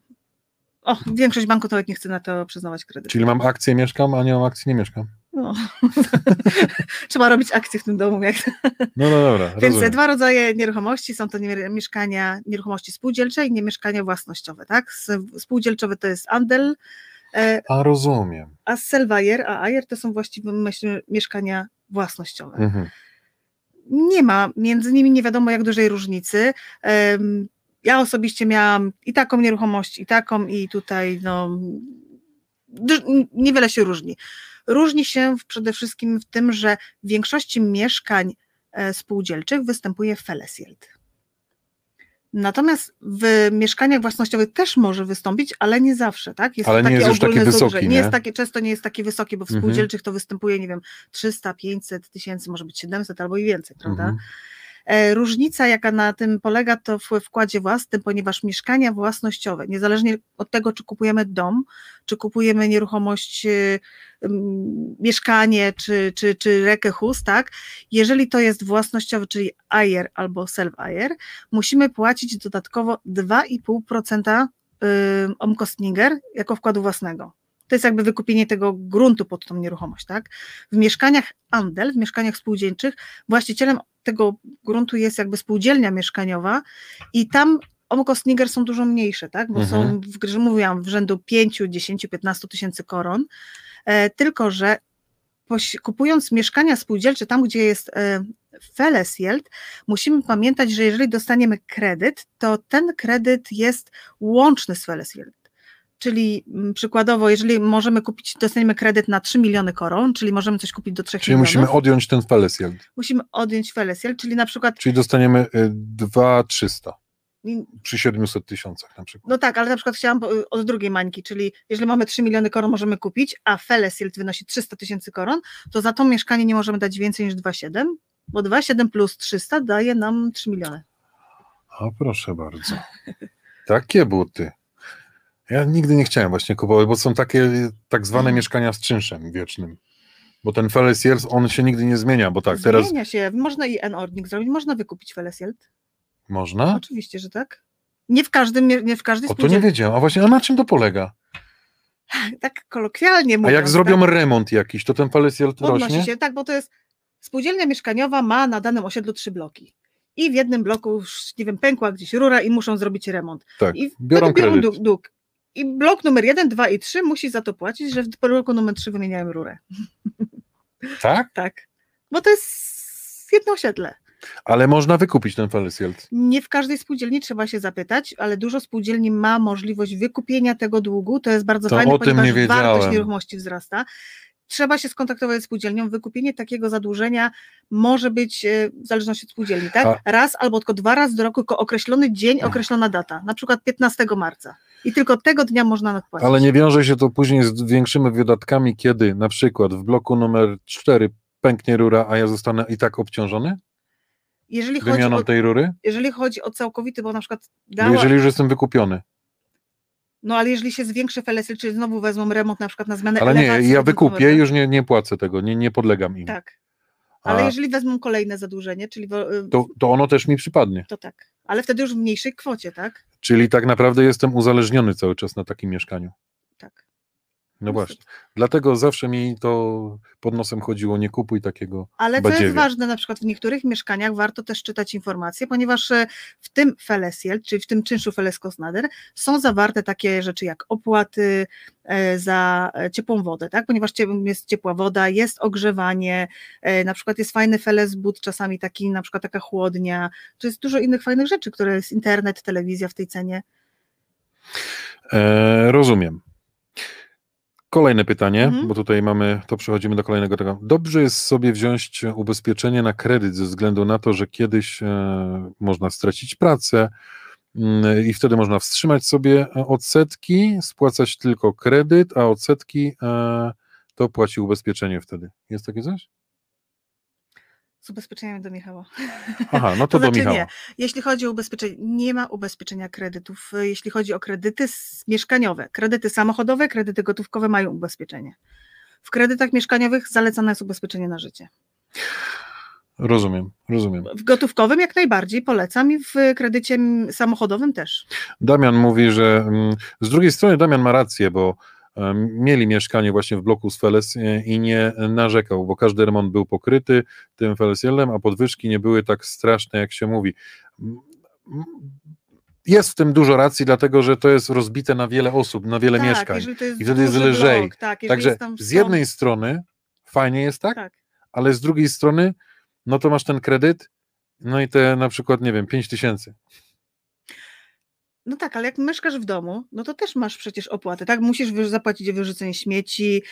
O, większość banków nawet nie chce na to przyznawać kredyt. Czyli mam akcję, mieszkam, a nie mam akcji, nie mieszkam. No. Trzeba robić akcje w tym domu. Jak... No, no dobra, Więc rozumiem. dwa rodzaje nieruchomości są to mieszkania, nieruchomości spółdzielcze i nie mieszkania własnościowe. Tak? Spółdzielczowe to jest Andel, A rozumiem. a Selvayer, a Ayer to są właściwie mieszkania własnościowe. Mhm. nie ma między nimi nie wiadomo jak dużej różnicy. Ja osobiście miałam i taką nieruchomość, i taką, i tutaj no, niewiele się różni. Różni się przede wszystkim w tym, że w większości mieszkań e, spółdzielczych występuje Felesjeld. Natomiast w mieszkaniach własnościowych też może wystąpić, ale nie zawsze, tak? Jest Ale to nie jest już taki wysoki, zużycie. nie? jest takie, często nie jest taki wysoki, bo w Mhm. spółdzielczych to występuje, nie wiem, 300, 500 tysięcy, może być 700 albo i więcej, prawda? Mhm. E, Różnica, jaka na tym polega, to w wkładzie własnym, ponieważ mieszkania własnościowe, niezależnie od tego, czy kupujemy dom, czy kupujemy nieruchomość, y, mieszkanie, czy, czy, czy rekę hus, tak? Jeżeli to jest własnościowy, czyli AIR albo self-AIR, musimy płacić dodatkowo 2,5% y, omkostninger jako wkładu własnego. To jest jakby wykupienie tego gruntu pod tą nieruchomość, tak? W mieszkaniach Andel, w mieszkaniach spółdzielczych, właścicielem tego gruntu jest jakby spółdzielnia mieszkaniowa i tam omkostninger są dużo mniejsze, tak? Bo są, Mhm. w, że mówiłam, w rzędu 5, 10, 15 tysięcy koron, e, tylko że kupując mieszkania spółdzielcze tam, gdzie jest e, Felesjeld, musimy pamiętać, że jeżeli dostaniemy kredyt, to ten kredyt jest łączny z Felesjeld. Czyli mm, przykładowo, jeżeli możemy kupić, dostaniemy kredyt na 3 miliony koron, czyli możemy coś kupić do 3 Czyli milionów, musimy odjąć ten Felesjeld. musimy odjąć Felesjeld, czyli na przykład, Czyli dostaniemy y, 2300 mm, przy 700 tysiącach na przykład. no tak, ale na przykład chciałam po- od drugiej mańki, czyli jeżeli mamy 3 miliony koron możemy kupić, a Felesjeld wynosi 300 tysięcy koron, to za to mieszkanie nie możemy dać więcej niż 2,7, bo 2,7 plus 300 daje nam 3 miliony. O, proszę bardzo. Takie buty. Ja nigdy nie chciałem właśnie kupować, bo są takie tak zwane Mhm. mieszkania z czynszem wiecznym. Bo ten Felesjeld, on się nigdy nie zmienia, bo tak, teraz Zmienia się, można i N-ordnik zrobić, można wykupić Felesjeld. można? Oczywiście, że tak. Nie w każdym, nie w każdej O, to nie wiedziałem. A właśnie, a na czym to polega? Tak kolokwialnie A mówiąc. jak zrobią tak, remont jakiś, to ten Felesjeld podnosi rośnie? się, tak, bo to jest spółdzielnia mieszkaniowa ma na danym osiedlu trzy bloki. I w jednym bloku, już, nie wiem, pękła gdzieś rura i muszą zrobić remont. Tak, I biorą biorą kredyt. dług, dług. I blok numer jeden, dwa i trzy musi za to płacić, że w bloku numer trzy wymieniają rurę. Tak? Tak. Bo to jest jedno osiedle. Ale można wykupić ten Felesjeld. Nie w każdej spółdzielni trzeba się zapytać, ale dużo spółdzielni ma możliwość wykupienia tego długu. To jest bardzo To fajne, o tym ponieważ nie wartość nieruchomości wzrasta. Trzeba się skontaktować z spółdzielnią. Wykupienie takiego zadłużenia może być e, w zależności od spółdzielni, tak? Raz albo tylko dwa razy do roku, tylko określony dzień, określona data, na przykład 15 marca. I tylko tego dnia można nadpłacić. Ale nie wiąże się to później z większymi wydatkami, kiedy na przykład w bloku numer 4 pęknie rura, a ja zostanę i tak obciążony jeżeli, chodzi o, tej rury? jeżeli chodzi o całkowity, bo na przykład dała, jeżeli już jestem wykupiony. no ale jeżeli się zwiększy FLS, czy znowu wezmą remont na przykład na zmianę Ale nie, ja wykupię już nie, nie płacę tego, nie, nie podlegam im. Tak. Ale A jeżeli wezmą kolejne zadłużenie, czyli to, to ono też mi przypadnie. to tak. Ale wtedy już w mniejszej kwocie, tak? Czyli tak naprawdę jestem uzależniony cały czas na takim mieszkaniu. No właśnie. Dlatego zawsze mi to pod nosem chodziło, nie kupuj takiego. Ale co jest ważne, na przykład w niektórych mieszkaniach warto też czytać informacje, ponieważ e, w tym Felesiel, czyli w tym czynszu Feleskosnader są zawarte takie rzeczy jak opłaty e, za e, ciepłą wodę, tak? Ponieważ jest ciepła woda, jest ogrzewanie, na przykład jest fajny Felesbud, czasami taki, na przykład taka chłodnia, to jest dużo innych fajnych rzeczy, które jest internet, telewizja w tej cenie. E, rozumiem. Kolejne pytanie, Mhm. bo tutaj mamy, to przechodzimy do kolejnego tego. Dobrze jest sobie wziąć ubezpieczenie na kredyt ze względu na to, że kiedyś e, można stracić pracę mm, i wtedy można wstrzymać sobie e, odsetki, spłacać tylko kredyt, a odsetki e, to płaci ubezpieczenie wtedy. Jest takie coś? Z ubezpieczeniami do Michała. Aha, no to, To do znaczy Michała. nie. Jeśli chodzi o ubezpieczenie, nie ma ubezpieczenia kredytów. Jeśli chodzi o kredyty mieszkaniowe, kredyty samochodowe, kredyty gotówkowe mają ubezpieczenie. W kredytach mieszkaniowych zalecane jest ubezpieczenie na życie. Rozumiem, rozumiem. W gotówkowym jak najbardziej polecam i w kredycie samochodowym też. Damian mówi, że mm, z drugiej strony Damian ma rację, bo mieli mieszkanie właśnie w bloku z Feles e, i nie narzekał, bo każdy remont był pokryty tym Felesielem, a podwyżki nie były tak straszne, jak się mówi. Jest w tym dużo racji, dlatego że to jest rozbite na wiele osób, na wiele tak, mieszkań. I wtedy jest lżej. Blok, tak, Także z jednej strony fajnie jest tak, tak. ale z drugiej strony, no to masz ten kredyt, no i te na przykład, nie wiem, 5 tysięcy. No tak, ale jak mieszkasz w domu, no to też masz przecież opłaty, tak? Musisz wy- zapłacić za wyrzucenie śmieci,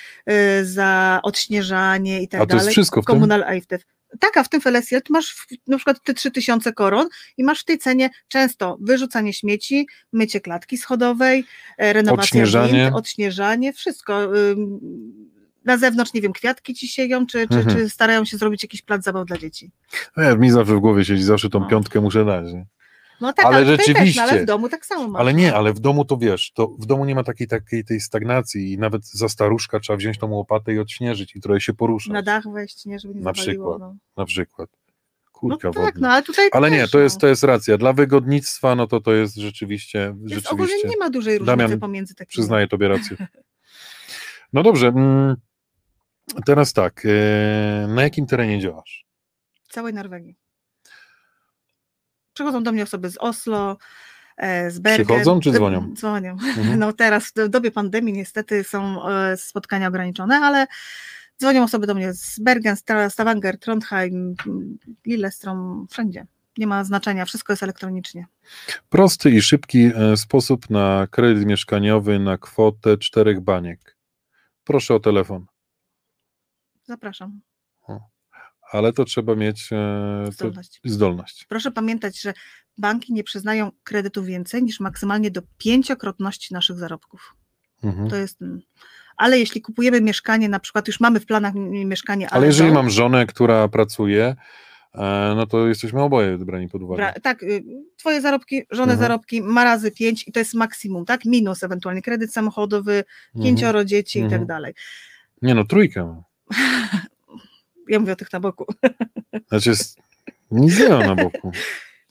y, za odśnieżanie i tak A to jest dalej. wszystko w tym? Komunal AIFTEF. Tak, a w tym Felesiel masz w, na przykład te 3000 koron i masz w tej cenie często wyrzucanie śmieci, mycie klatki schodowej, e, renowacja Odśnieżanie. wind, odśnieżanie, wszystko. Na zewnątrz, nie wiem, kwiatki ci sieją, czy, czy, Mhm. czy starają się zrobić jakiś plac zabaw dla dzieci. No, mi zawsze w głowie siedzi, zawsze tą No. piątkę muszę dać. Nie? No tak, Ale ale, rzeczywiście. Też, no, ale w domu tak samo. Ale nie, ale w domu to wiesz, to w domu nie ma takiej, takiej tej stagnacji i nawet za staruszka trzeba wziąć tą łopatę i odśnieżyć i trochę się poruszać. Na dach wejść, nie, żeby nie Na zawaliło. przykład. No. Na przykład. No Kurka tak, wodna. no ale tutaj Ale nie, też, to jest, no. to jest racja. Dla wygodnictwa, no to to jest rzeczywiście, Więc ogólnie rzeczywiście, nie ma dużej różnicy Damian, pomiędzy takimi. przyznaję tobie rację. No dobrze, mm, teraz tak, e, na jakim terenie działasz? całej Norwegii. Przychodzą do mnie osoby z Oslo, e, z Bergen. Przychodzą czy dzwonią? Dzwonią. Mhm. No teraz w dobie pandemii niestety są e, spotkania ograniczone, ale dzwonią osoby do mnie z Bergen, Sta- Stavanger, Trondheim, m, Lillestrøm, wszędzie. Nie ma znaczenia, wszystko jest elektronicznie. Prosty i szybki e, sposób na kredyt mieszkaniowy na kwotę czterech baniek. Proszę o telefon, Zapraszam. Ale to trzeba mieć e, to, Zdolność. zdolność. Proszę pamiętać, że banki nie przyznają kredytu więcej niż maksymalnie do pięciokrotności naszych zarobków. Mhm. To jest. mm, Ale jeśli kupujemy mieszkanie, na przykład już mamy w planach mieszkanie, ale, Ale jeżeli dom- mam żonę, która pracuje, e, no to jesteśmy oboje brani pod uwagę. Bra- tak, y, twoje zarobki, żony Mhm. zarobki ma razy pięć i to jest maksimum, tak? Minus ewentualnie kredyt samochodowy, Mhm. pięcioro dzieci i tak Mhm. dalej. Nie no, trójkę. Ja mówię o tych na boku. Znaczy jest nic nie ma na boku.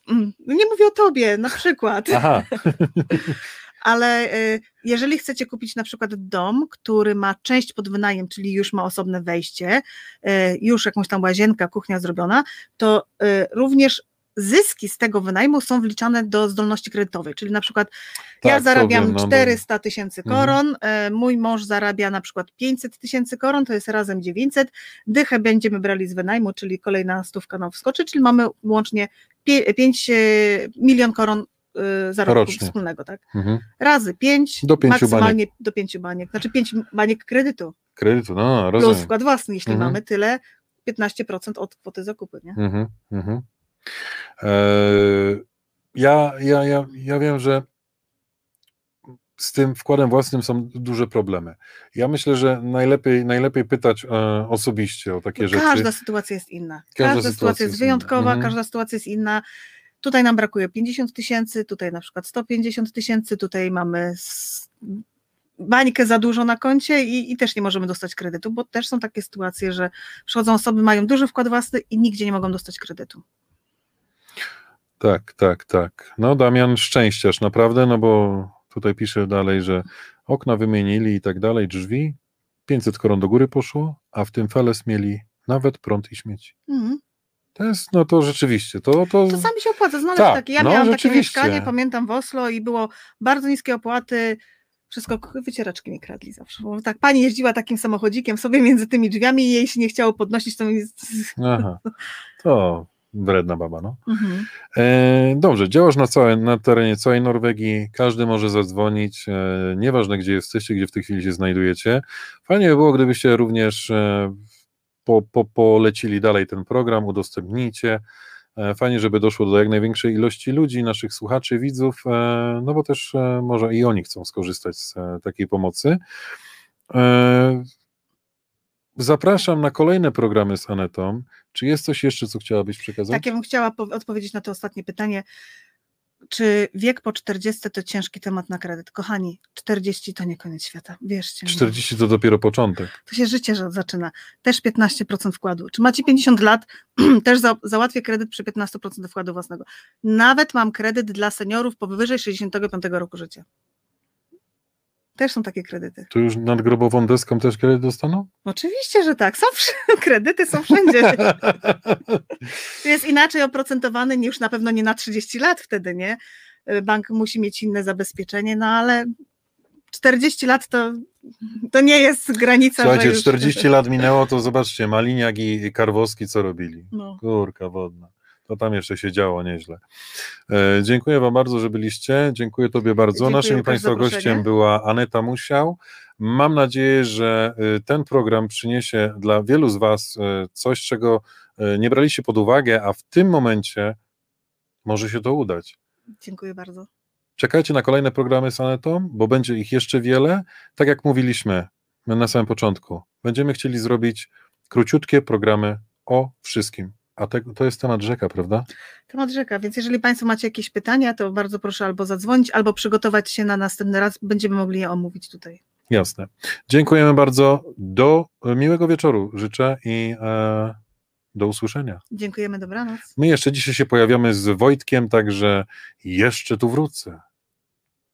Mm, Nie mówię o tobie, na przykład. Aha, Ale y, jeżeli chcecie kupić na przykład dom, który ma część pod wynajem, czyli już ma osobne wejście, y, już jakąś tam łazienka, kuchnia zrobiona, to y, również zyski z tego wynajmu są wliczane do zdolności kredytowej, czyli na przykład ja Tak, to zarabiam wiem, no, no. 400 tysięcy Mhm. koron, y, mój mąż zarabia na przykład 500 tysięcy koron, to jest razem 900, dychę będziemy brali z wynajmu, czyli kolejna stówka nam wskoczy, czyli mamy łącznie 5 milion koron y, zarobku Rocznie. wspólnego, tak? mhm. razy 5, Do pięciu maksymalnie do 5 baniek, znaczy 5 baniek kredytu, kredytu, no plus rozumiem. wkład własny, jeśli Mhm. mamy tyle, 15% od kwoty zakupu, nie? Mhm, mhm. E, ja, ja, ja, ja wiem, że z tym wkładem własnym są duże problemy. Ja myślę, że najlepiej, najlepiej pytać e, osobiście o takie rzeczy. Każda sytuacja jest inna. Każda Każda, sytuacja jest jest inna. wyjątkowa, Mhm. każda sytuacja jest inna. Tutaj nam brakuje 50 tysięcy, tutaj na przykład 150 tysięcy, tutaj mamy bańkę za dużo na koncie i, i też nie możemy dostać kredytu, bo też są takie sytuacje, że przychodzą osoby, mają duży wkład własny i nigdzie nie mogą dostać kredytu. Tak, tak, tak. No Damian szczęściarz, naprawdę, no bo tutaj pisze dalej, że okna wymienili i tak dalej, drzwi, 500 koron do góry poszło, a w tym feles mieli nawet prąd i śmieci. Mhm. To jest, no to rzeczywiście, to, to, To sami się opłaca znaleźć Tak, takie. Ja no, miałam takie mieszkanie, pamiętam w Oslo i było bardzo niskie opłaty. Wszystko wycieraczki mi kradli zawsze. Bo tak pani jeździła takim samochodzikiem sobie między tymi drzwiami i jej się nie chciało podnosić, to mi. aha, to wredna baba, no. Mhm. E, dobrze, działasz na, całe, na terenie całej Norwegii, każdy może zadzwonić, e, nieważne gdzie jesteście, gdzie w tej chwili się znajdujecie. Fajnie by było, gdybyście również e, po, po, polecili dalej ten program, udostępnijcie. Fajnie, żeby doszło do jak największej ilości ludzi, naszych słuchaczy, widzów, no bo też może i oni chcą skorzystać z takiej pomocy. Zapraszam na kolejne programy z Anetą. Czy jest coś jeszcze, co chciałabyś przekazać? Tak, ja bym chciała po- odpowiedzieć na to ostatnie pytanie. Czy wiek po 40 to ciężki temat na kredyt? Kochani, 40 to nie koniec świata, wierzcie. mi. 40 to dopiero początek. To się życie zaczyna. Też 15% wkładu. Czy macie 50 lat? Też za, załatwię kredyt przy 15% wkładu własnego. Nawet mam kredyt dla seniorów powyżej 65 roku życia. Też są takie kredyty. To już nad grobową deską też kredyt dostaną? Oczywiście, że tak. Są kredyty są wszędzie. Jest inaczej oprocentowany niż na pewno nie na 30 lat wtedy, nie? Bank musi mieć inne zabezpieczenie, no ale 40 lat to, to nie jest granica. Słuchajcie, już... 40 lat minęło, to zobaczcie, Maliniak i i Karwowski co robili. No. Kurka wodna. To tam jeszcze się działo nieźle. E, dziękuję Wam bardzo, że byliście. Dziękuję Tobie bardzo. Dziękuję, Naszym Państwa gościem była Aneta Musiał. Mam nadzieję, że y, ten program przyniesie dla wielu z Was y, coś, czego y, nie braliście pod uwagę, a w tym momencie może się to udać. Dziękuję bardzo. Czekajcie na kolejne programy z Anetą, bo będzie ich jeszcze wiele. Tak jak mówiliśmy na samym początku, będziemy chcieli zrobić króciutkie programy o wszystkim. A te, to jest temat rzeka, prawda? Temat rzeka, więc jeżeli Państwo macie jakieś pytania, to bardzo proszę albo zadzwonić, albo przygotować się na następny raz. Będziemy mogli je omówić tutaj. Jasne. Dziękujemy bardzo. Do miłego wieczoru życzę i e, Do usłyszenia. Dziękujemy, dobranoc. My jeszcze dzisiaj się pojawiamy z Wojtkiem, także jeszcze tu wrócę.